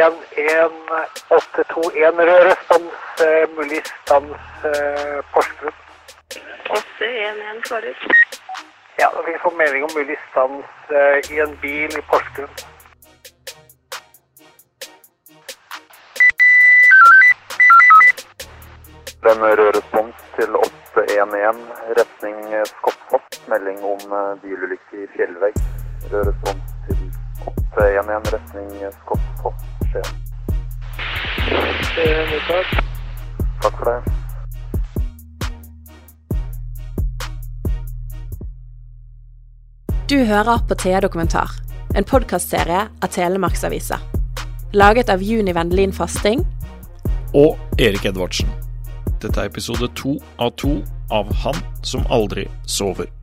811-821 rød respons, eh, mulig stans eh, Porsgrunn. 811 svarer. Ja, vi får melding om mulig stans eh, i en bil i Porsgrunn. Den røde respons til 811, retning Skottfoss. Melding om eh, bilulykke i fjellvegg. Rød respons til 811, retning Skottfoss. Skien. Eh, mottatt. Takk for det. Du hører på Thea Dokumentar, en podkastserie av Telemarksavisa. Laget av Juni Vendelin Fasting og Erik Edvardsen. Dette er episode to av to av Han som aldri sover.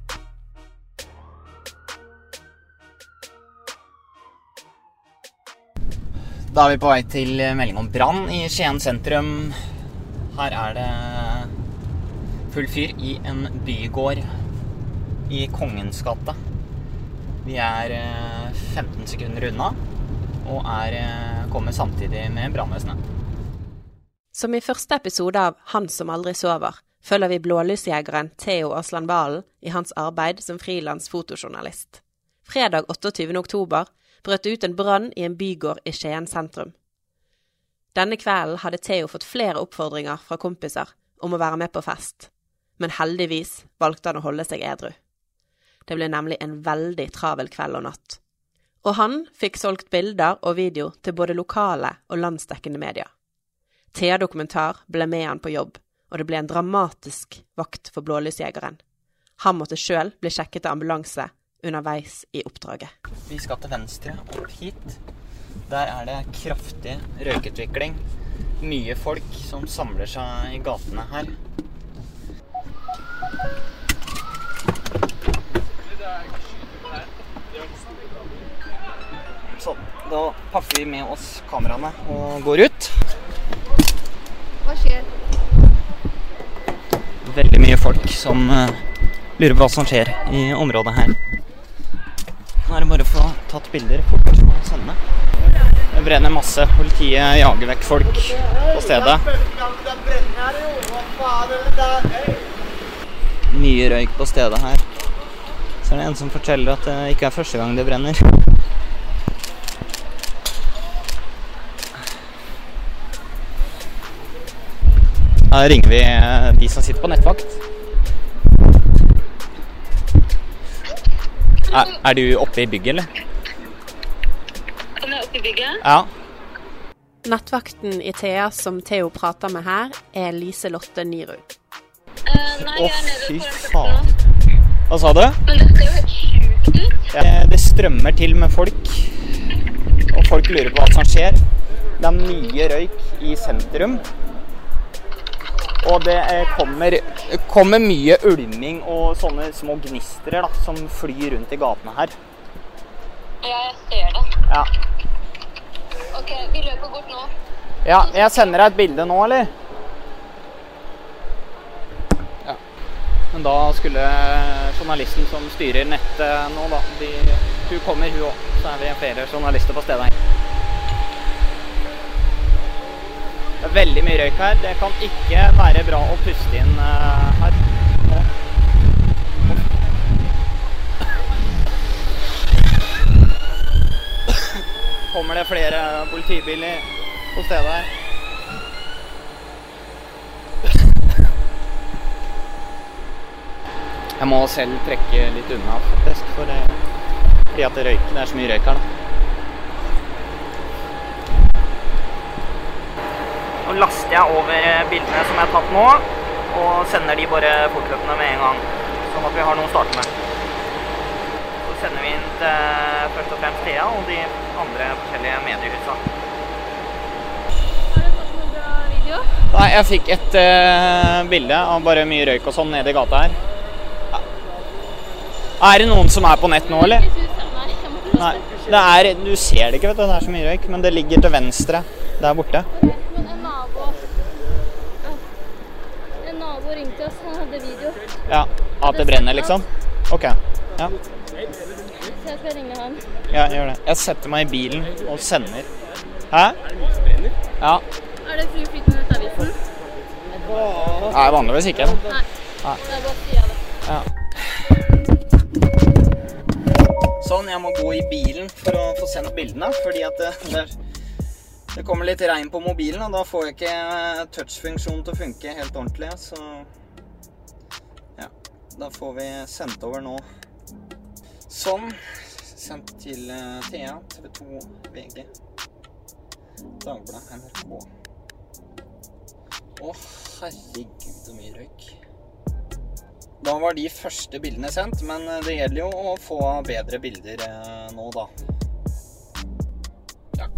Da er vi på vei til melding om brann i Skien sentrum. Her er det full fyr i en bygård i Kongens gate. Vi er eh, 15 sekunder unna og er, eh, kommer samtidig med brannvesenet. Som i første episode av Han som aldri sover, følger vi blålysjegeren Theo Aasland Valen i hans arbeid som frilans fotojournalist. Fredag 28. oktober brøt det ut en brann i en bygård i Skien sentrum. Denne kvelden hadde Theo fått flere oppfordringer fra kompiser om å være med på fest, men heldigvis valgte han å holde seg edru. Det ble nemlig en veldig travel kveld og natt. Og han fikk solgt bilder og video til både lokale og landsdekkende medier. Thea Dokumentar ble med han på jobb, og det ble en dramatisk vakt for blålysjegeren. Han måtte sjøl bli sjekket av ambulanse underveis i oppdraget. Vi skal til venstre, opp hit. Der er det kraftig røykutvikling. Mye folk som samler seg i gatene her. Sånn. Da paffer vi med oss kameraene og går ut. Hva skjer? Veldig mye folk som eh, lurer på hva som skjer i området her. Nå er det bare å få tatt bilder fort og sende. Det brenner masse. Politiet jager vekk folk på stedet. Mye røyk på stedet her. Så er det en som forteller at det ikke er første gang det brenner. Da ringer vi eh, de som sitter på nettvakt. Er, er du oppe i bygget, eller? Om jeg oppe i bygget? Ja. Nettvakten i Thea som Theo prater med her, er Lise Lotte Nyrud. Eh, Å, jeg er fy faen. Hva sa du? Men det ser jo helt sjukt ut. Eh, Det strømmer til med folk, og folk lurer på hva som skjer. Det er mye røyk i sentrum. Og det eh, kommer, kommer mye ulming og sånne små gnistrer da, som flyr rundt i gatene her. Ja, jeg ser det. Ja. Ok, vi løper bort nå. ja, jeg sender deg et bilde nå, eller? Ja. Men da skulle journalisten som styrer nettet nå, da de, Hun kommer, hun òg. Så er vi flere journalister på stedet Det er veldig mye røyk her. Det kan ikke være bra å puste inn eh, her. Kommer det flere politibiler på stedet her? Jeg må selv trekke litt unna, faktisk, det, fordi at det røyker. Det er så mye røyk her, da. Nå laster jeg over bildene som jeg har tatt nå, og sender de bare fortløpende med en gang. Sånn at vi har noe å starte med. Så sender vi inn til først og fremst Thea og de andre forskjellige mediehusa. Har du fått noe bra video? Nei, jeg fikk et uh, bilde av bare mye røyk og sånn nede i gata her. Ja. Er det noen som er på nett nå, eller? Nei. Det er, du ser det ikke, vet du. Det er så mye røyk. Men det ligger til venstre der borte. Nabo ringte oss, han hadde video. Ja, At det brenner, liksom? OK. Ja, Så jeg skal ringe han. ja gjør det. Jeg setter meg i bilen og sender. Hæ? Ja. Er det Fru Flytende-avisen? Nei, vanligvis ikke. da. Nei. Det er godt. Ja. Sånn, jeg må gå i bilen for å få sendt bildene, fordi at det, det, det kommer litt regn på mobilen, og da får jeg ikke touchfunksjonen til å funke helt ordentlig, så ja, da får vi sendt over nå. Sånn. Sendt til eh, Thea, TV 2, VG, Dagbladet, NRK. Å, herregud, så mye røyk. Da var de første bildene sendt, men eh, det gjelder jo å få bedre bilder eh, nå, da.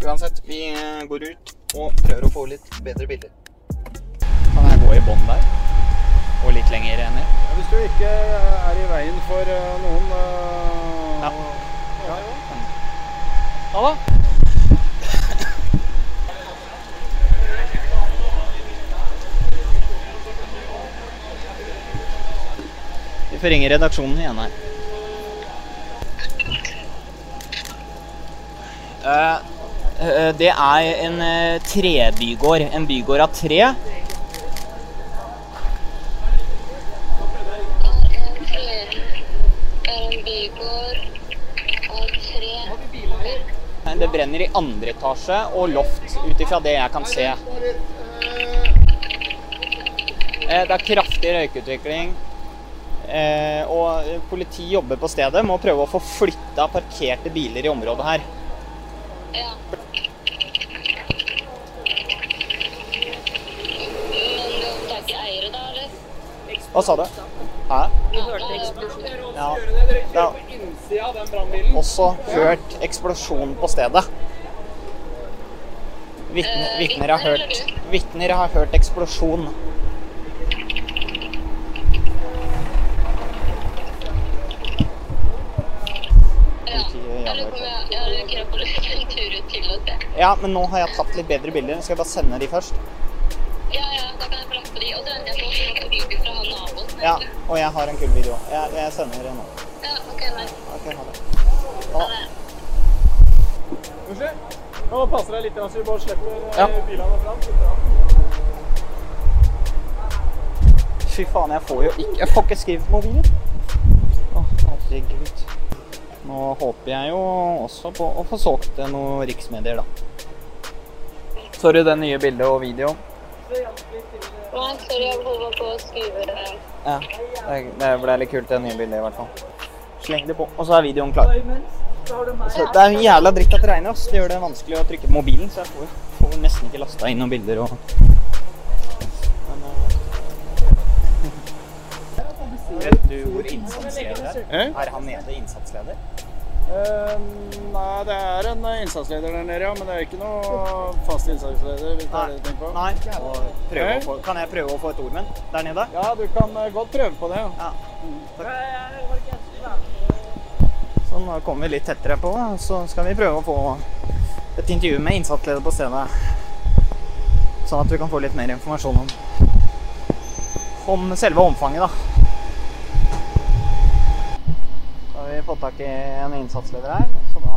Ja, uansett, vi eh, går ut og prøver å få litt bedre bilder. Kan jeg gå i bånn der? Og litt lenger ned? Hvis du ikke er i veien for eh, noen uh... Ja. ja. Ha det. Vi får ringe redaksjonen igjen her. Eh, eh, det er en eh, trebygård. En bygård av tre. Tre Det brenner i andre etasje og loft, ut ifra det jeg kan se. Eh, Det er kraftig røykutvikling. Eh, Og politiet jobber på stedet med å prøve å få flytta parkerte biler i området her. Ja. Men det er ikke eiere da, eller? Hva sa du? Hæ? Vi hørte eksplosjonen? Ja. Det er også hørt eksplosjon på stedet. Eh, vitner har hørt Vitner har hørt eksplosjon. Ja, men nå har jeg tatt litt bedre bilder. Skal jeg bare sende de først? Ja, ja, da kan jeg få lagt på de. Og så venter jeg på å få video fra han naboen. Ja, og jeg har en kul video. Jeg, jeg sender det nå. Ja, ok, nei. Ok, ha det. Ha det. Unnskyld? Nå passer deg litt så vi bare slipper eh, Ja. bilene fram. Fy faen, jeg får jo ikke Jeg får ikke skrevet mobilen. Å, herregud. Nå håper jeg jo også på å få solgt noen riksmedier, da. Sorry, det nye bildet og videoen. Nei, sorry, jeg holder på å skrive. det. Ja, det, det ble litt kult, det nye bildet i hvert fall. Sleng det på, og så er videoen klar. Så det er jævla dritt at det regner, ass. Det gjør det vanskelig å trykke på mobilen, så jeg får, får nesten ikke lasta inn noen bilder og eh, Vet du hvor innsatsleder er? Er han nede innsatsleder? Eh, nei, det er en eh, innsatsleder der nede, ja. Men det er ikke noe fast innsatsleder. hvis det er det du tenker på. Nei. Prøve å få, kan jeg prøve å få et ord med den der nede? Ja, du kan eh, godt prøve på det. ja. Ja. Sånn, da kommer vi litt tettere på, så skal vi prøve å få et intervju med innsatsleder på stedet. Sånn at vi kan få litt mer informasjon om, om selve omfanget, da. Så har vi fått tak i en innsatsleder her, så da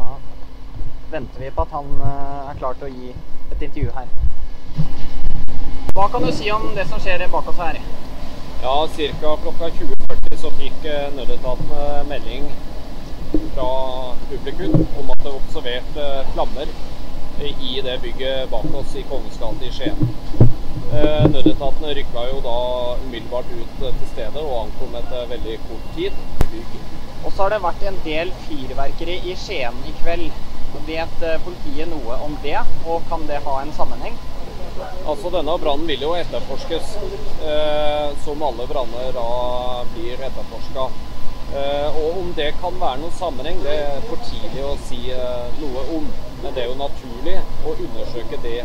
venter vi på at han eh, er klar til å gi et intervju her. Hva kan du si om det som skjer bak oss her? Ja, ca. klokka 20.40 så fikk eh, nødetatene melding fra publikum om at det var observert eh, flammer i det bygget bak oss i Kongens gate i Skien. Eh, Nødetatene rykka jo da umiddelbart ut eh, til stedet og ankom etter veldig kort tid. Og så har det vært en del fyrverkeri i Skien i kveld. Vet eh, politiet noe om det, og kan det ha en sammenheng? Altså Denne brannen vil jo etterforskes, eh, som alle branner da blir etterforska. Og om det kan være noen sammenheng, det er for tidlig å si noe om. Men det er jo naturlig å undersøke det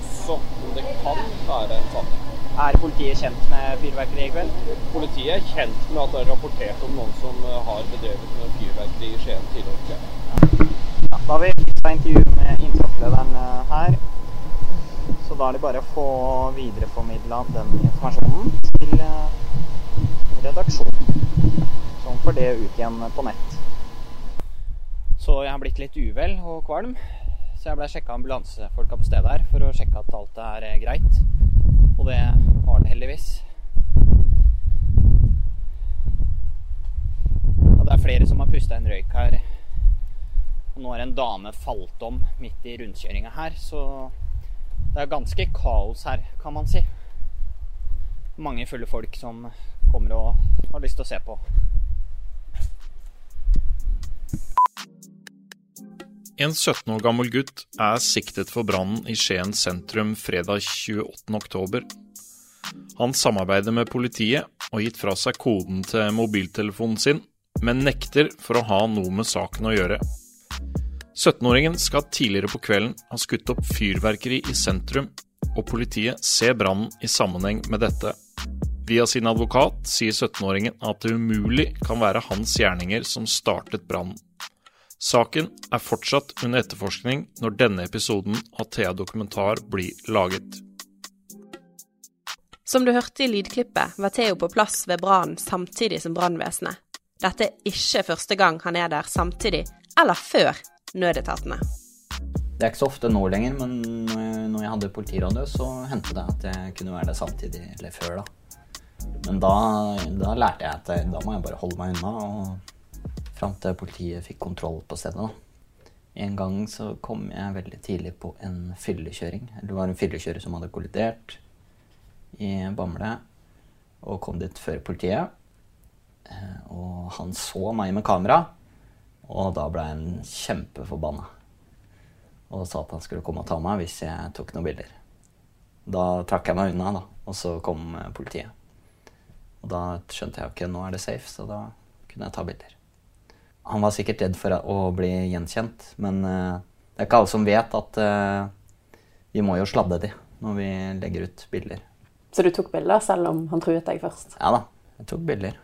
også, om det kan være en sammenheng. Er politiet kjent med fyrverkeri i kveld? Politiet er kjent med at det er rapportert om noen som har bedrevet med fyrverkeri i Skien tidligere. Ja, da har vi fiksa intervju med innsatslederen her. Så da er det bare å få videreformidla den informasjonen til redaksjonen. Som får det ut igjen på nett. Så jeg har blitt litt uvel og kvalm. Så jeg ble sjekka ambulansefolka på stedet her for å sjekke at alt er greit. Og det var det heldigvis. Og det er flere som har pusta en røyk her. Og nå har en dame falt om midt i rundkjøringa her, så det er ganske kaos her, kan man si. Mange fulle folk som kommer og har lyst til å se på. En 17 år gammel gutt er siktet for brannen i Skien sentrum fredag 28.10. Han samarbeider med politiet og gitt fra seg koden til mobiltelefonen sin, men nekter for å ha noe med saken å gjøre. 17-åringen skal tidligere på kvelden ha skutt opp fyrverkeri i sentrum, og politiet ser brannen i sammenheng med dette. Via sin advokat sier 17-åringen at det umulig kan være hans gjerninger som startet brannen. Saken er fortsatt under etterforskning når denne episoden av Thea Dokumentar blir laget. Som du hørte i lydklippet, var Theo på plass ved brannen samtidig som brannvesenet. Dette er ikke første gang han er der samtidig, eller før, nødetatene. Det er ikke så ofte nå lenger, men når jeg hadde politiradio, så hendte det at jeg kunne være der samtidig, eller før, da. Men da, da lærte jeg at da må jeg bare holde meg unna. og fram til politiet fikk kontroll på stedet. Da. En gang så kom jeg veldig tidlig på en fyllekjøring. Det var en fyllekjører som hadde kollidert i Bamble og kom dit før politiet. Eh, og han så meg med kamera, og da ble han kjempeforbanna. Og sa at han skulle komme og ta meg hvis jeg tok noen bilder. Da trakk jeg meg unna, da, og så kom eh, politiet. Og da skjønte jeg ikke okay, nå er det safe, så da kunne jeg ta bilder. Han var sikkert redd for å bli gjenkjent, men uh, det er ikke alle som vet at uh, vi må jo sladde de når vi legger ut bilder. Så du tok bilder selv om han truet deg først? Ja da, jeg tok bilder.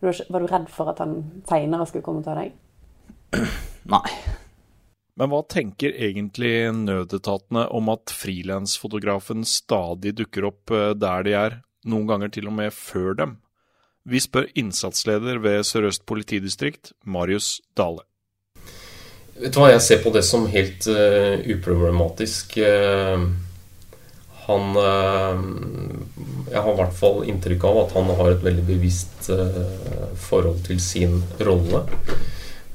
Var du redd for at han seinere skulle komme og ta deg? Nei. Men hva tenker egentlig nødetatene om at frilansfotografen stadig dukker opp eh, der de er, noen ganger til og med før dem? Vi spør innsatsleder ved Sør-Øst politidistrikt, Marius Dale. Vet du hva, Jeg ser på det som helt uh, uproblematisk. Uh, han uh, Jeg har i hvert fall inntrykk av at han har et veldig bevisst forhold til sin rolle.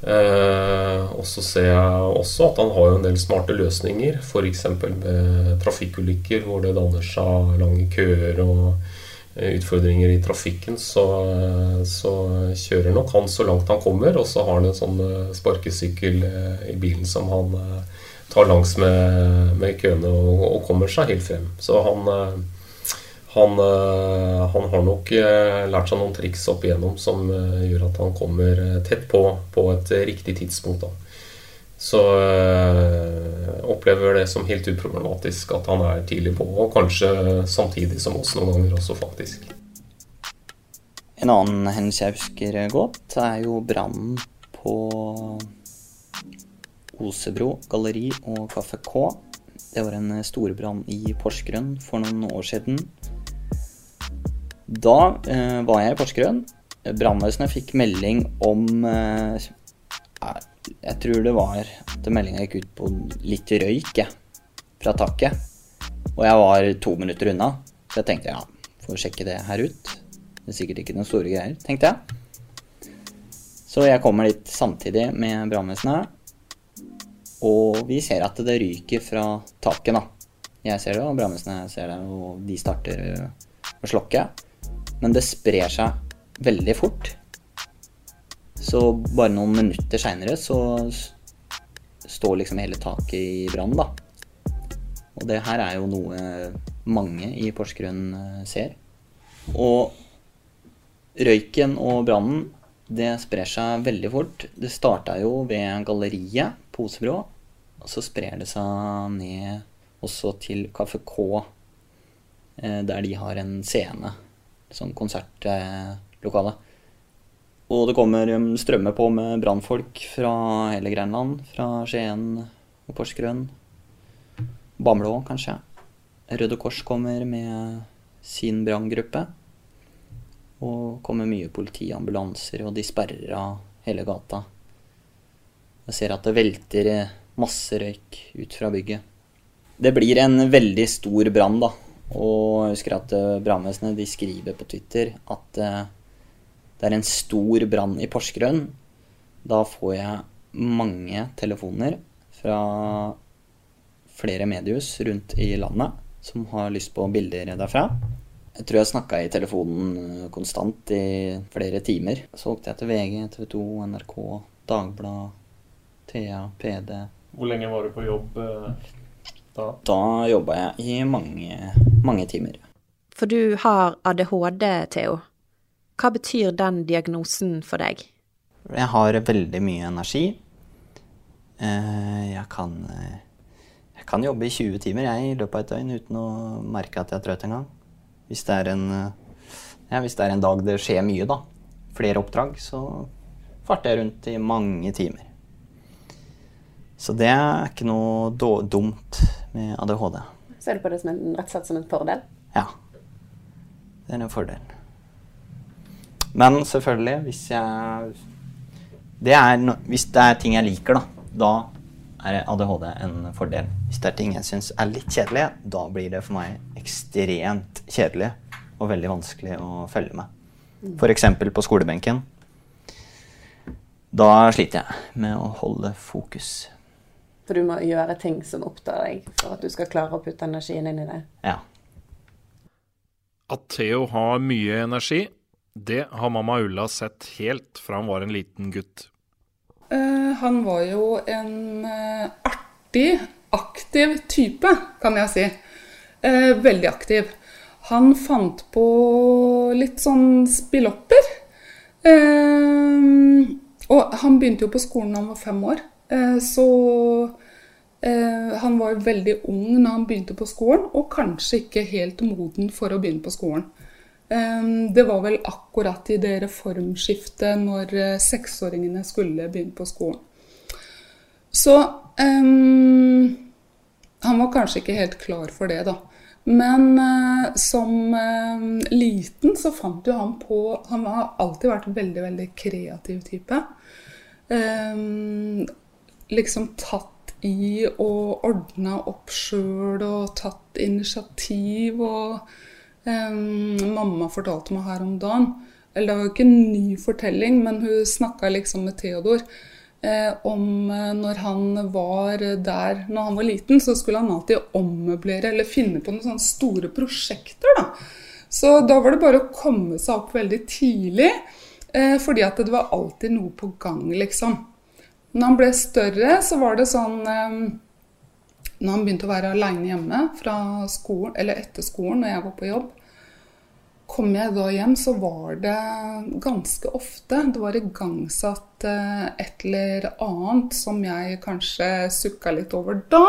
og så ser jeg også at han har en del smarte løsninger, f.eks. med trafikkulykker hvor det danner seg lange køer og utfordringer i trafikken, så, så, kjører nok han så langt han kommer. Og så har han en sånn eh, sparkesykkel eh, i bilen som han tar langs med, med køene og, og, kommer seg helt frem. Så han, han, han, har nok lært seg noen triks opp igjennom som gjør at han kommer tett på på et riktig tidspunkt. da. Så øh, opplever det som helt uproblematisk at han er tidlig på, og kanskje samtidig som oss noen ganger også, faktisk. En annen hendelse jeg husker godt, er jo brannen på Osebro galleri og Kaffe K. Det var en storbrann i Porsgrunn for noen år siden. Da eh, var jeg i Porsgrunn. Brannvesenet fikk melding om eh, jeg tror det var at meldinga gikk ut på litt røyk jeg, fra taket. Og jeg var to minutter unna, så jeg tenkte ja, får sjekke det her ut. Det er sikkert ikke noen store greier, tenkte jeg. Så jeg kommer dit samtidig med brannvesenet, og vi ser at det ryker fra taket, da. Jeg ser det, og brannvesenet ser det, og de starter å slokke. Men det sprer seg veldig fort. Så bare noen minutter seinere så står liksom hele taket i brann, da. Og det her er jo noe mange i Porsgrunn eh, ser. Og Røyken og brannen det sprer seg veldig fort. Det starta jo ved galleriet på Osebrå. Og så sprer det seg ned også til Kaffe K, eh, der de har en scene. Sånn konsertlokale. Og det kommer strømme strømmer på med brannfolk fra hele Grenland. Fra Skien og Porsgrunn. Bamblå, kanskje. Røde Kors kommer med sin branngruppe. Og kommer mye politiambulanser, og de sperrer av hele gata. Jeg ser at det velter masse røyk ut fra bygget. Det blir en veldig stor brann, da. Og jeg husker at eh, brannvesenet skriver på Twitter at eh, det er en stor brann i Porsgrunn. Da får jeg mange telefoner fra flere mediehus rundt i landet som har lyst på bilder derfra. Jeg tror jeg snakka i telefonen eh, konstant i flere timer. Så åkte jeg til VG, TV 2, NRK, Dagbladet, Thea, PD. Hvor lenge var du på jobb eh, da? Da jobba jeg i mange, mange timer. For du har ADHD, Theo. Hva betyr den diagnosen for deg? Jeg har veldig mye energi. Eh, jeg kan, eh, jeg kan jobbe i 20 timer jeg, i løpet av et døgn uten å merke at jeg er trøtt engang. Hvis, det er en, eh, ja, hvis det er en dag det skjer mye, da, flere oppdrag, så farter jeg rundt i mange timer. Så det er ikke noe dumt med ADHD. Ser du på det som en, rett og slett som en fordel? Ja. Det er en fordel. Men selvfølgelig, hvis jeg det er no, Hvis det er ting jeg liker, da, da er ADHD en fordel. Hvis det er ting jeg syns er litt kjedelige, da blir det for meg ekstremt kjedelig og veldig vanskelig å følge med. F.eks. på skolebenken. Da sliter jeg med å holde fokus. For du må gjøre ting som opptar deg, for at du skal klare å putte energien inn i det? Ja. At Theo har mye energi, det har mamma Ulla sett helt fra han var en liten gutt. Uh, han var jo en uh, artig, aktiv type, kan jeg si. Uh, veldig aktiv. Han fant på litt sånn spillopper. og han begynte jo på skolen da han var fem år, så han var veldig ung når han begynte på skolen, og kanskje ikke helt moden for å begynne på skolen. Det var vel akkurat i det reformskiftet når eh, seksåringene skulle begynne på skolen. Så um, han var kanskje ikke helt klar for det, da. Men uh, som uh, liten så fant jo han på Han har alltid vært en veldig, veldig kreativ type. Um, liksom tatt i og ordna opp sjøl og tatt initiativ og Um, mamma fortalte meg her om dagen Eller det var jo ikke en ny fortelling, men hun snakka liksom med Theodor eh, om eh, når han var der når han var liten, så skulle han alltid ommøblere eller finne på noen sånne store prosjekter. da. Så da var det bare å komme seg opp veldig tidlig, eh, fordi at det var alltid noe på gang, liksom. Når han ble større, så var det sånn eh, når han begynte å være aleine hjemme fra skolen, eller etter skolen når jeg var på jobb, kom jeg da hjem, så var det ganske ofte Det var igangsatt eh, et eller annet som jeg kanskje sukka litt over da.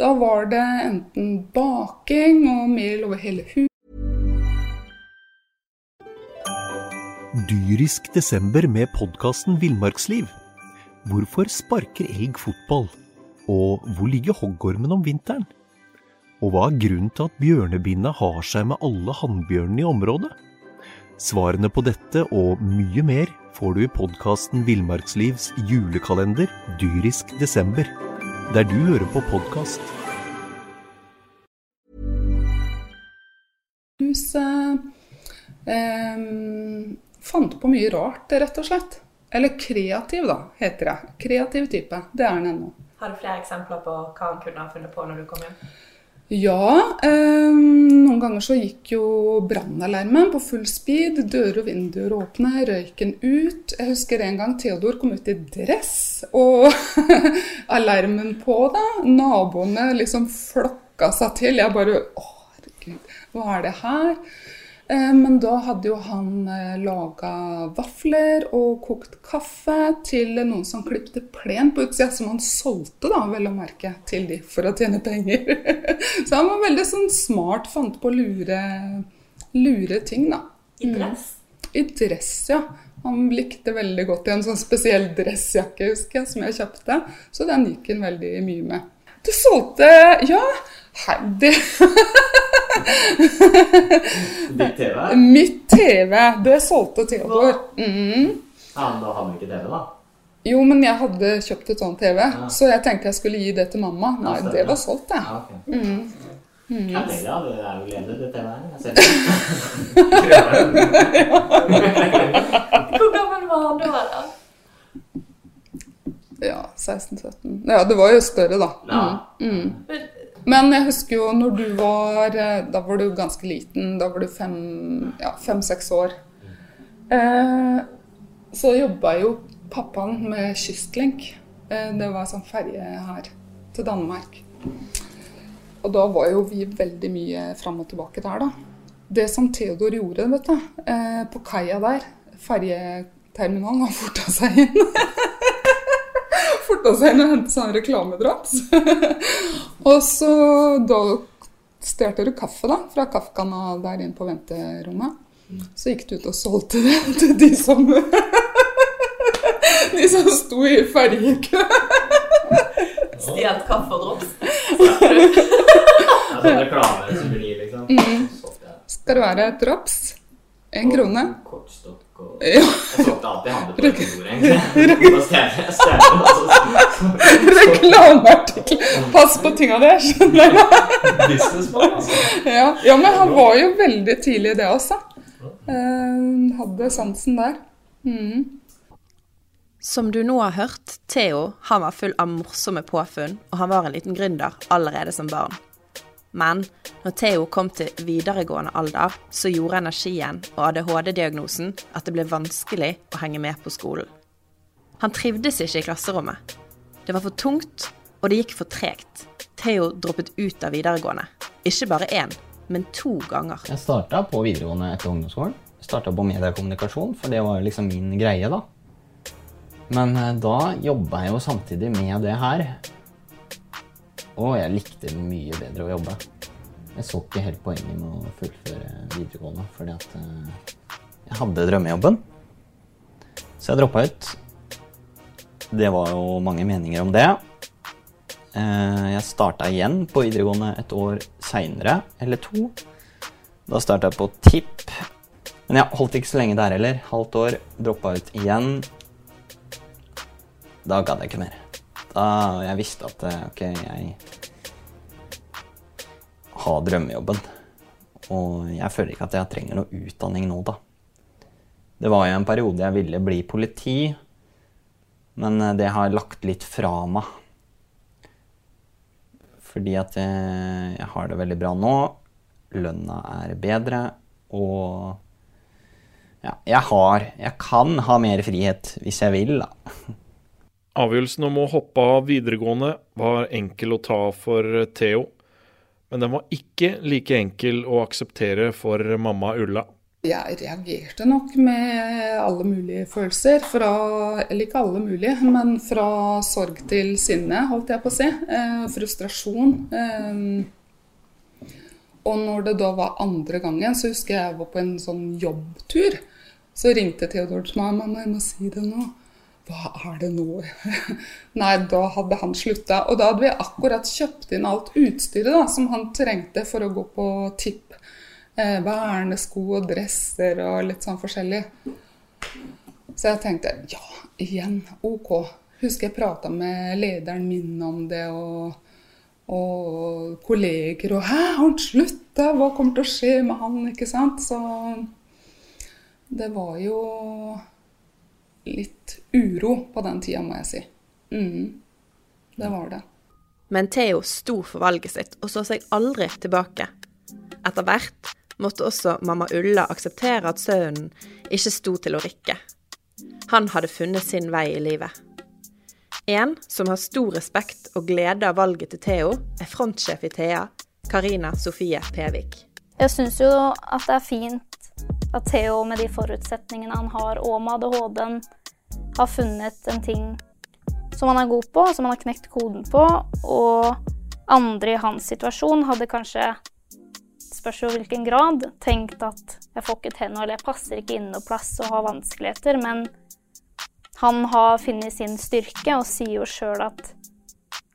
Da var det enten baking og mel over hele huset. Dyrisk desember med podkasten Villmarksliv. Hvorfor sparker elg fotball? Og hvor ligger hoggormen om vinteren? Og hva er grunnen til at bjørnebinna har seg med alle hannbjørnene i området? Svarene på dette og mye mer får du i podkasten Villmarkslivs julekalender dyrisk desember, der du hører på podkast. Huset eh, fant på mye rart, rett og slett. Eller kreativ, da, heter det. Kreativ type. Det er han ennå. Har du flere eksempler på hva han kunne ha funnet på når du kom hjem? Ja. Eh, noen ganger så gikk jo brannalarmen på full speed. Dører og vinduer åpne, røyken ut. Jeg husker en gang Theodor kom ut i dress, og alarmen på, da. Naboene liksom flokka seg til. Jeg bare Å, herregud, hva er det her? Eh, Men da hadde jo han laga vafler og kokt kaffe til noen som klipte plen på utsida, som han solgte, da, vel å merke, til de for å tjene penger. Så han var veldig sånn smart, fant på lure, lure ting, da. I dress? Mm. I dress, ja. Han likte veldig godt i en sånn spesiell dressjakke, husker jeg, som jeg kjøpte. Så den gikk han veldig mye med. Du solgte Ja, hei, det Ditt TV? Mitt TV, det solgte Theodor. Mm. Ja, men da hadde vi ikke TV, da? Jo, men jeg hadde kjøpt et sånt TV, så jeg tenkte jeg skulle gi det til mamma. Nei, ja, det var solgt, det. Ja, okay. Mm. Mm. Ja, det er jo ledig, det TV her. Jeg det. Hvor gammel var han da? da? Ja, 16-17. Ja, det var jo større, da. Ja. Mm. Mm. Men jeg husker jo når du var eh, Da var du ganske liten. Da var du fem- ja, fem-seks år. Eh, så jobba jo pappaen med Kystlink. Eh, det var sånn ferje her til Danmark. Og da var jo vi veldig mye fram og tilbake der, da. Det som Theodor gjorde, vet du, eh, på kaia der, ferjeterminalen, han forta seg inn. forta seg inn og hente sånn reklamedrops. og så da stjal du kaffe da, fra kaffekanna der inne på venterommet. Så gikk du ut og solgte det til de som De som sto i ferjekø. Stjålet kaffe og drops? som blir liksom. Mm. Skal det være drops? En krone. Kortstokk og. Jeg solgte alt jeg hadde på kontoret, egentlig. Reklameartikkel. Pass på tinga der, skjønner du. Businessman, altså. Ja, ja, men han var jo veldig tidlig i det også. Uh, hadde sansen der. Mm. Som du nå har hørt, Theo han var full av morsomme påfunn, og han var en liten gründer allerede som barn. Men når Theo kom til videregående alder, så gjorde energien og ADHD-diagnosen at det ble vanskelig å henge med på skolen. Han trivdes ikke i klasserommet. Det var for tungt, og det gikk for tregt. Theo droppet ut av videregående. Ikke bare én, men to ganger. Jeg starta på videregående etter ungdomsskolen. Starta på mediekommunikasjon, for det var liksom min greie, da. Men eh, da jobba jeg jo samtidig med det her. Og jeg likte mye bedre å jobbe. Jeg så ikke helt poenget med å fullføre videregående, fordi at eh, jeg hadde drømmejobben. Så jeg droppa ut. Det var jo mange meninger om det. Eh, Jeg starta igjen på videregående et år seinere, eller to. Da starta jeg på TIP. Men jeg holdt ikke så lenge der heller. Halvt år, droppa ut igjen. Da gadd jeg ikke mer. Da jeg visste at eh, ok, jeg har drømmejobben. Og jeg føler ikke at jeg trenger noe utdanning nå, da. Det var jo en periode jeg ville bli politi, men eh, det har jeg lagt litt fra meg. Fordi at jeg, jeg har det veldig bra nå. Lønna er bedre, og ja, jeg har Jeg kan ha mer frihet hvis jeg vil, da. Avgjørelsen om å hoppe av videregående var enkel å ta for Theo, men den var ikke like enkel å akseptere for mamma Ulla. Jeg reagerte nok med alle mulige følelser. Fra, eller ikke alle mulige, men fra sorg til sinne, holdt jeg på å si. Eh, frustrasjon. Eh, og når det da var andre gangen, så husker jeg jeg var på en sånn jobbtur. Så ringte Theodor til meg. 'Mamma, jeg må si det nå.' Hva er det nå? Nei, da hadde han slutta. Og da hadde vi akkurat kjøpt inn alt utstyret da, som han trengte for å gå på tipp. Eh, vernesko og dresser og litt sånn forskjellig. Så jeg tenkte ja, igjen, OK. Husker jeg prata med lederen min om det, og, og kolleger og 'Hæ, har han slutta? Hva kommer til å skje med han?' Ikke sant? Så det var jo litt uro på den tida, må jeg si. Mm, det var det. Men Theo sto for valget sitt og så seg aldri tilbake. Etter hvert måtte også mamma Ulla akseptere at sønnen ikke sto til å rikke. Han hadde funnet sin vei i livet. En som har stor respekt og glede av valget til Theo, er frontsjef i Thea, Karina Sofie Pevik. Jeg syns jo at det er fint at Theo med de forutsetningene han har, og med ADHD-en, har funnet en ting som han er god på, som han har knekt koden på, og andre i hans situasjon hadde kanskje, spørs jo hvilken grad, tenkt at jeg får ikke til noe, eller jeg passer ikke inn noe plass og har vanskeligheter, men han har funnet sin styrke og sier jo sjøl at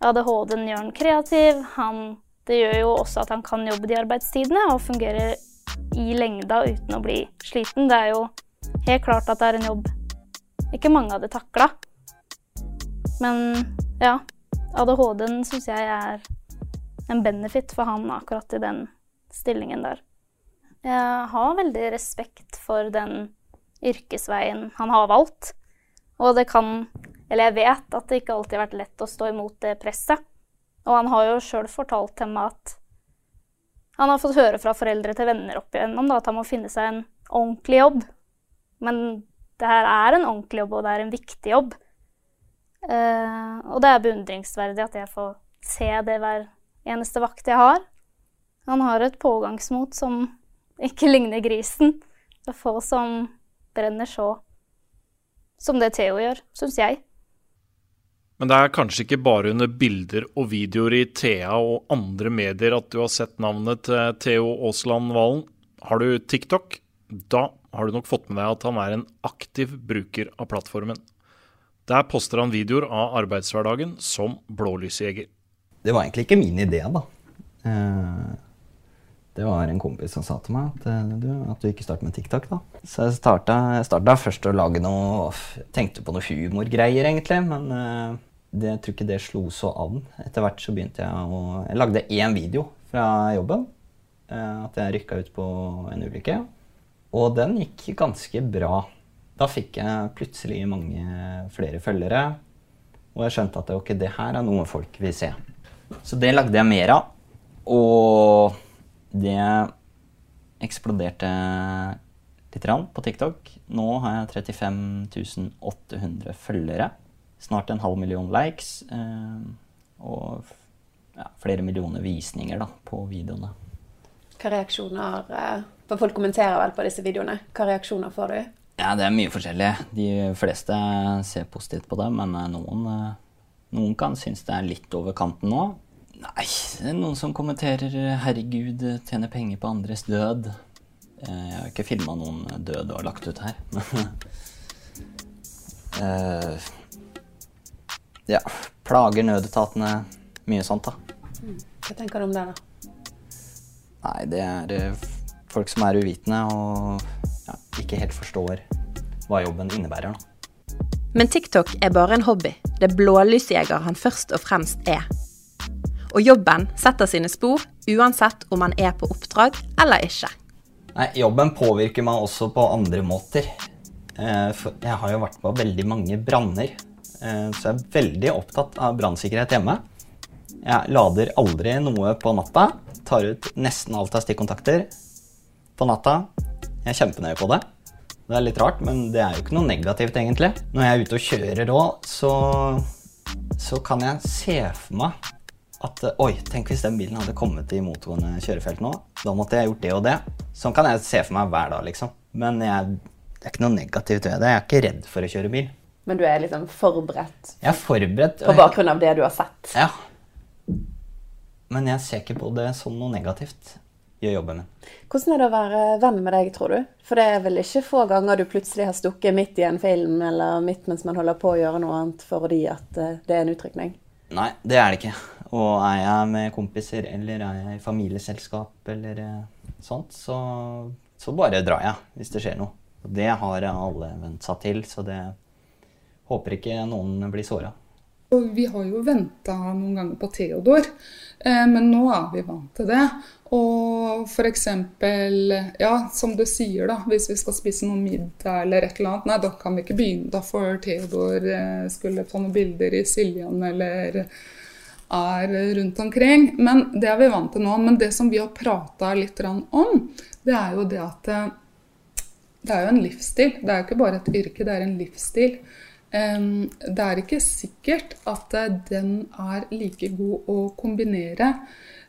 ADHD-en gjør han kreativ. Han, det gjør jo også at han kan jobbe de arbeidstidene og fungere i lengda uten å bli sliten. Det er jo helt klart at det er en jobb ikke mange hadde takla. Men ja, ADHD-en syns jeg er en benefit for han akkurat i den stillingen der. Jeg har veldig respekt for den yrkesveien han har valgt. Og det kan Eller jeg vet at det ikke alltid har vært lett å stå imot det presset. Og han har jo sjøl fortalt til meg at han har fått høre fra foreldre til venner opp igjennom da, at han må finne seg en ordentlig jobb. Men det her er en ordentlig jobb, og det er en viktig jobb. Uh, og det er beundringsverdig at jeg får se det hver eneste vakt jeg har. Han har et pågangsmot som ikke ligner grisen. Det er få som brenner så som det Theo gjør, syns jeg. Men det er kanskje ikke bare under bilder og videoer i Thea og andre medier at du har sett navnet til Theo Aasland Valen. Har du TikTok? Da har du nok fått med deg at han er en aktiv bruker av plattformen. Der poster han videoer av arbeidshverdagen som blålysjeger. Det var egentlig ikke min idé, da. Eh, det var en kompis som sa til meg at eh, du, at du ikke starter med TikTok. da. Så jeg starta, jeg starta først å lage noe Tenkte på noe humorgreier, egentlig. Men uh, det, jeg tror ikke det slo så an. Etter hvert så begynte jeg å Jeg lagde én video fra jobben. Uh, at jeg rykka ut på en ulykke. Og den gikk ganske bra. Da fikk jeg plutselig mange flere følgere. Og jeg skjønte at ok, det her er noe folk vil se. Så det lagde jeg mer av. Og det eksploderte litt på TikTok. Nå har jeg 35 800 følgere. Snart en halv million likes. Eh, og ja, flere millioner visninger da, på videoene. Hva reaksjoner eh, For folk kommenterer vel på disse videoene. Hva reaksjoner får du? Ja, Det er mye forskjellig. De fleste ser positivt på det, men eh, noen, noen kan synes det er litt over kanten nå. Nei, det er noen som kommenterer 'herregud, tjener penger på andres død'. Jeg har ikke filma noen død og lagt ut her. ja, plager nødetatene. Mye sånt, da. Mm. Hva tenker du om det, da? Nei, det er eh, folk som er uvitende og ja, ikke helt forstår hva jobben innebærer. da. Men TikTok er bare en hobby. Det er blålysjeger han først og fremst er. Og jobben setter sine spor uansett om man er på oppdrag eller ikke. Nei, Jobben påvirker meg også på andre måter. Eh, jeg har jo vært på veldig mange branner, så jeg er veldig opptatt av brannsikkerhet hjemme. Jeg lader aldri noe på natta. Tar ut nesten alt av stikkontakter på natta. Jeg er kjempenøye på det. Det er litt rart, men det er jo ikke noe negativt, egentlig. Når jeg er ute og kjører òg, så, så kan jeg se for meg at oi, tenk hvis den bilen hadde kommet i motgående kjørefelt nå. Da måtte jeg gjort det og det. Sånn kan jeg se for meg hver dag, liksom. Men jeg, det er ikke noe negativt ved det. Jeg er ikke redd for å kjøre bil. Men du er liksom forberedt? Jeg er forberedt. På bakgrunn av det du har sett? Ja. Men jeg ser ikke på det som noe negativt. Gjør jobben min. Hvordan er det å være venn med deg, tror du? For det er vel ikke få ganger du plutselig har stukket midt i en film eller midt mens man holder på å gjøre noe annet fordi at eh, det er en utrykning? Nei, det er det ikke. Og er jeg med kompiser eller er jeg i familieselskap eller eh, sånt, så, så bare drar jeg hvis det skjer noe. Og det har alle vent seg til, så det håper ikke noen blir såra. Vi har jo venta noen ganger på Theodor, eh, men nå er vi vant til det. Og f.eks. Ja, som du sier, da, hvis vi skal spise noe middag eller et eller annet, nei, da kan vi ikke begynne. Da får Theodor eh, skulle ta noen bilder i Siljan eller er rundt omkring. Men Det er vi vant til nå. Men det som vi har prata litt om, det er jo det at eh, det er jo en livsstil. Det er jo ikke bare et yrke, det er en livsstil. Det er ikke sikkert at eh, den er like god å kombinere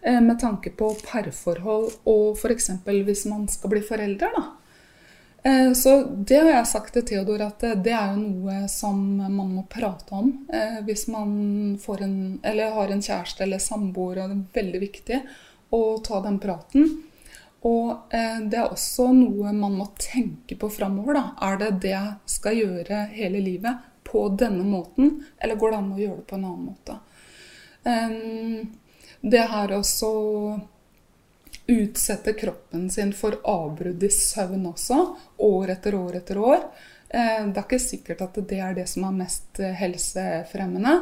eh, med tanke på parforhold og f.eks. hvis man skal bli foreldre. da. Eh, Så det har jeg sagt til Theodor at det er jo noe som man må prate om hvis man får en, eller har en kjæreste eller samboer. og Det er veldig viktig å ta den praten. Og eh, det er også noe man må tenke på framover. Er det det jeg skal gjøre hele livet på denne måten, eller går det an å gjøre det på en annen måte? Eh, det her også utsette kroppen sin for avbrudd i søvn også, år etter år etter år. Eh, Det er ikke sikkert at det er det som er mest eh, helsefremmende.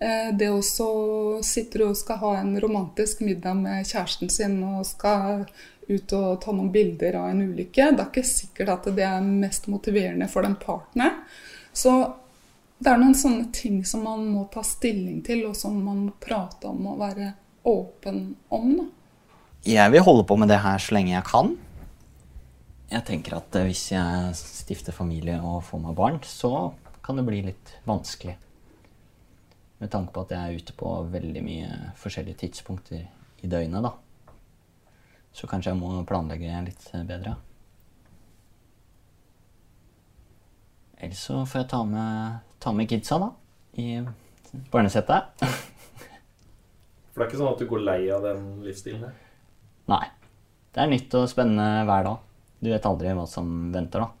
Eh, Det også sitter og skal ha en romantisk middag med kjæresten sin og skal ut og ta noen bilder av en ulykke. Det er ikke sikkert at det er mest motiverende for den partneren. Så det er noen sånne ting som man må ta stilling til, og som man må prate om og være åpen om. Da. Jeg vil holde på med det her så lenge jeg kan. Jeg tenker at eh, hvis jeg stifter familie og får meg barn, så kan det bli litt vanskelig. Med tanke på at jeg er ute på veldig mye forskjellige tidspunkter i døgnet, da. Så kanskje jeg må planlegge litt bedre. Ellers så får jeg ta med, ta med kidsa, da. I barnesettet. For det er ikke sånn at du går lei av den livsstilen her? Nei. Det er nytt og spennende hver dag. Du vet aldri hva som venter, da.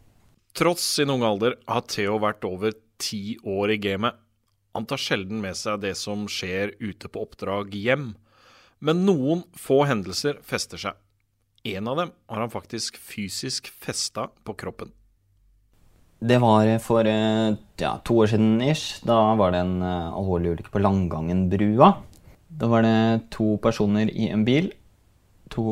Tross sin unge alder har Theo vært over ti år i gamet. Han tar sjelden med seg det som skjer ute på oppdrag hjem, men noen få hendelser fester seg. En av dem har han faktisk fysisk festa på kroppen. Det var for eh, ja, to år siden ish. Da var det en eh, alvorlig ulykke på Langangen-brua. Da var det to personer i en bil. To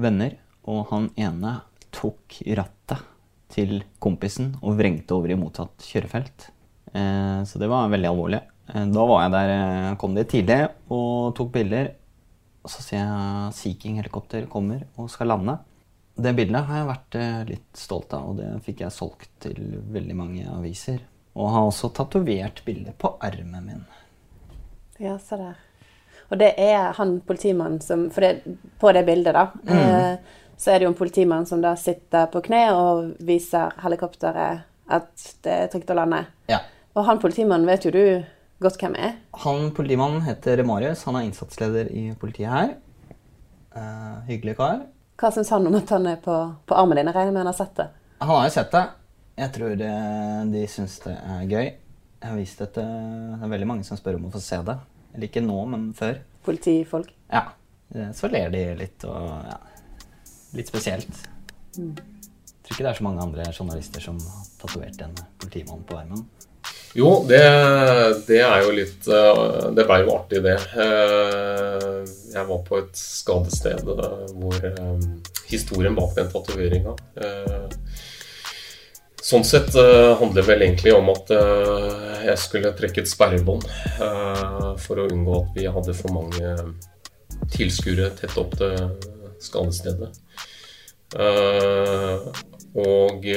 venner. Og han ene tok rattet til kompisen og vrengte over i motsatt kjørefelt. Eh, så det var veldig alvorlig. Eh, da var jeg der, eh, kom de tidlig og tok bilder. Og så ser jeg Sea King-helikopter kommer og skal lande. Det bildet har jeg vært litt stolt av, og det fikk jeg solgt til veldig mange aviser. Og har også tatovert bildet på armen min. Ja, se der. Og det er han politimannen som For det, på det bildet, da, Mm. så er det jo en politimann som da sitter på kne og viser helikopteret at det er trygt å lande. Ja. Og han politimannen vet jo du godt hvem er. Han politimannen heter Marius. Han er innsatsleder i politiet her. Uh, hyggelig kar. Hva syns han om at han er på, på armen din? Jeg regner med han har sett det. Han har jo sett det. Jeg tror eh, de syns det er gøy. Jeg har vist det til Det er veldig mange som spør om å få se det. Eller ikke nå, men før. Politifolk. Ja. Eh, Så ler de litt og ja. Litt spesielt. Mm. Jeg tror ikke det er så mange andre journalister som har tatovert en politimann på armen. Jo, det, det er jo litt eh, Det blei jo artig, det. Eh, Jeg var på et skadested eh, hvor historien bak den tatoveringa Sånn sett handler det vel egentlig om at jeg skulle trekke et sperrebånd for å unngå at vi hadde for mange tilskuere tett opp til skadestedet. Og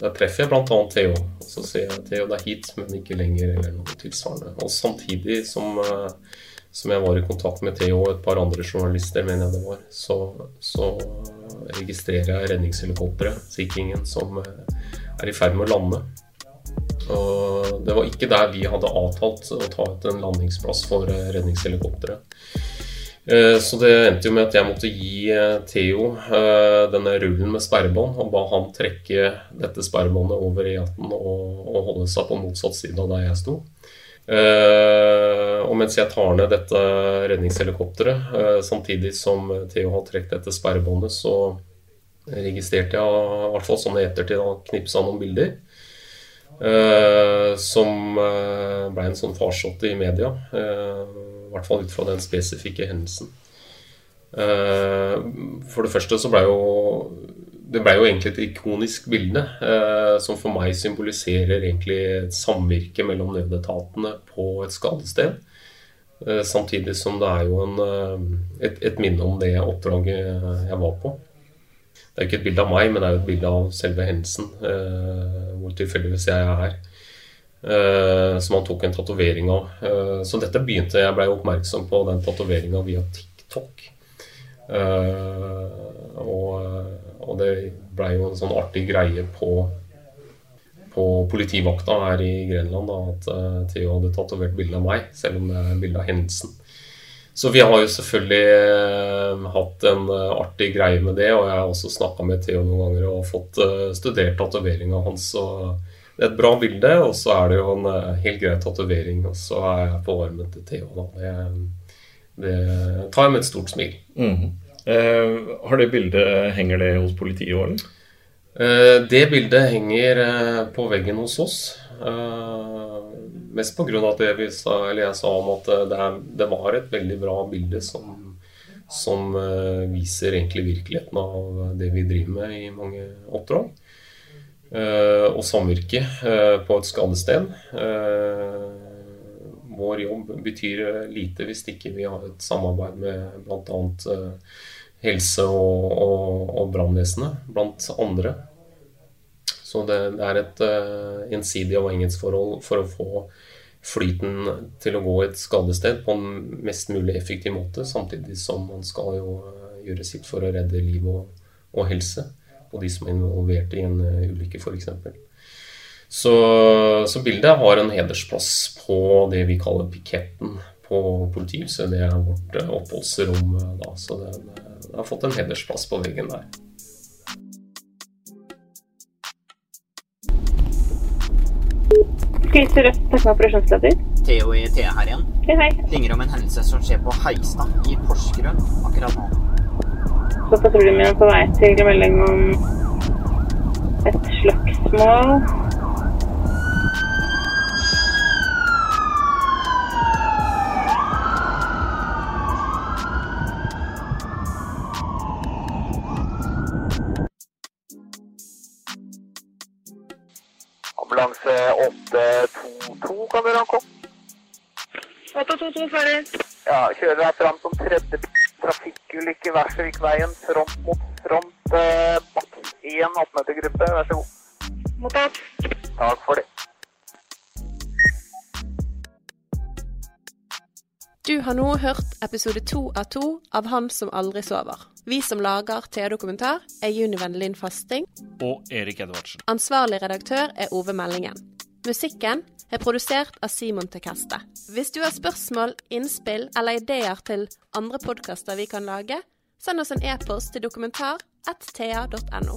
der treffer jeg bl.a. Theo. Og så sier jeg Theo, det er hit, men ikke lenger, eller noe tilsvarende. Og samtidig som, eh, som jeg var i kontakt med Theo og et par andre journalister, mener jeg det var, så, så registrerer jeg redningshelikopteret, Sea Kingen, som eh, er i ferd med å lande. Og det var ikke der vi hadde avtalt å ta ut en landingsplass for eh, redningshelikopteret. Eh, Så det endte jo med at jeg måtte gi eh, Theo eh, denne rullen med sperrebånd, og ba han trekke dette sperrebåndet over E18 og, og holde seg på motsatt side av der jeg sto. Og mens jeg tar ned dette redningshelikopteret, samtidig som Theo har trukket dette sperrebåndet, så registrerte jeg i hvert fall sånn i ettertid knipsa noen bilder. som ble en sånn farsott i media. I hvert fall ut fra den spesifikke hendelsen. Eh, for det første så ble jo det blei jo egentlig et ikonisk bilde, eh, som for meg symboliserer egentlig et samvirke mellom nødetatene på et skadested. Eh, samtidig som det er jo en, et, et minne om det oppdraget jeg var på. Det er ikke et bilde av meg, men det er jo et bilde av selve hendelsen, hvor tilfeldigvis jeg er her. Eh, som han tok en tatovering av. Eh, så dette begynte Jeg ble oppmerksom på den tatoveringa via TikTok. Eh, og, og det blei jo en sånn artig greie på, på politivakta her i Grenland da, at uh, Theo hadde tatovert bilde av meg, selv om det er bilde av hendelsen. Så vi har jo selvfølgelig hatt en artig greie med det, og jeg har også snakka med Theo noen ganger og fått studert tatoveringa hans. og det er et bra bilde, og så er det jo en helt grei tatovering. Og så er jeg på armen til Theo. Det, det tar jeg med et stort smil. Mm. Eh, har det bildet, Henger det hos politiet òg, eller? Eh, det bildet henger eh, på veggen hos oss. Eh, mest pga. det vi sa, eller jeg sa om at eh, det, er, det var et veldig bra bilde som, som eh, viser egentlig virkeligheten av det vi driver med i mange oppdrag. Og samvirke på et skadested. vår jobb betyr lite hvis ikke vi har et samarbeid med bl.a helse- og, og, og brannvesenet, blant andre. Så det, det er et gjensidig avhengighetsforhold for å få flyten til å gå et skadested på en mest mulig effektiv måte, samtidig som man skal jo gjøre sitt for å redde liv og, og helse på de som er involvert i en uh, ulykke, f.eks. Så, så bildet har en hedersplass på det vi kaller piketten på politihuset. Det er vårt oppholdsrom da. Så det, det har fått en hedersplass på veggen der. Skal Sør-Øst snakke med operasjonsleder? Theo i TE her igjen. Hei, hei. Ringer om en hendelse som skjer på Heistad i Porsgrunn akkurat nå. Så patruljen min er på vei til melding om et slagsmål. Ambulanse 822, kan dere ankomme? 822 ferdig. Ja, kjører deg fram som tredje trafikkulykke Versvikveien, front mot front. Eh, bak 1 18-metergruppe, vær så god. Mottatt. Takk for det. Du har nå hørt episode to av to av Han som aldri sover. Vi som lager TV-dokumentar, er Juni Vendelin Fasting. Og Erik Edvardsen. Ansvarlig redaktør er Ove Meldingen. Musikken er produsert av Simon Tekaste. Hvis du har spørsmål, innspill eller ideer til andre podkaster vi kan lage, send oss en e-post til dokumentar.thea.no.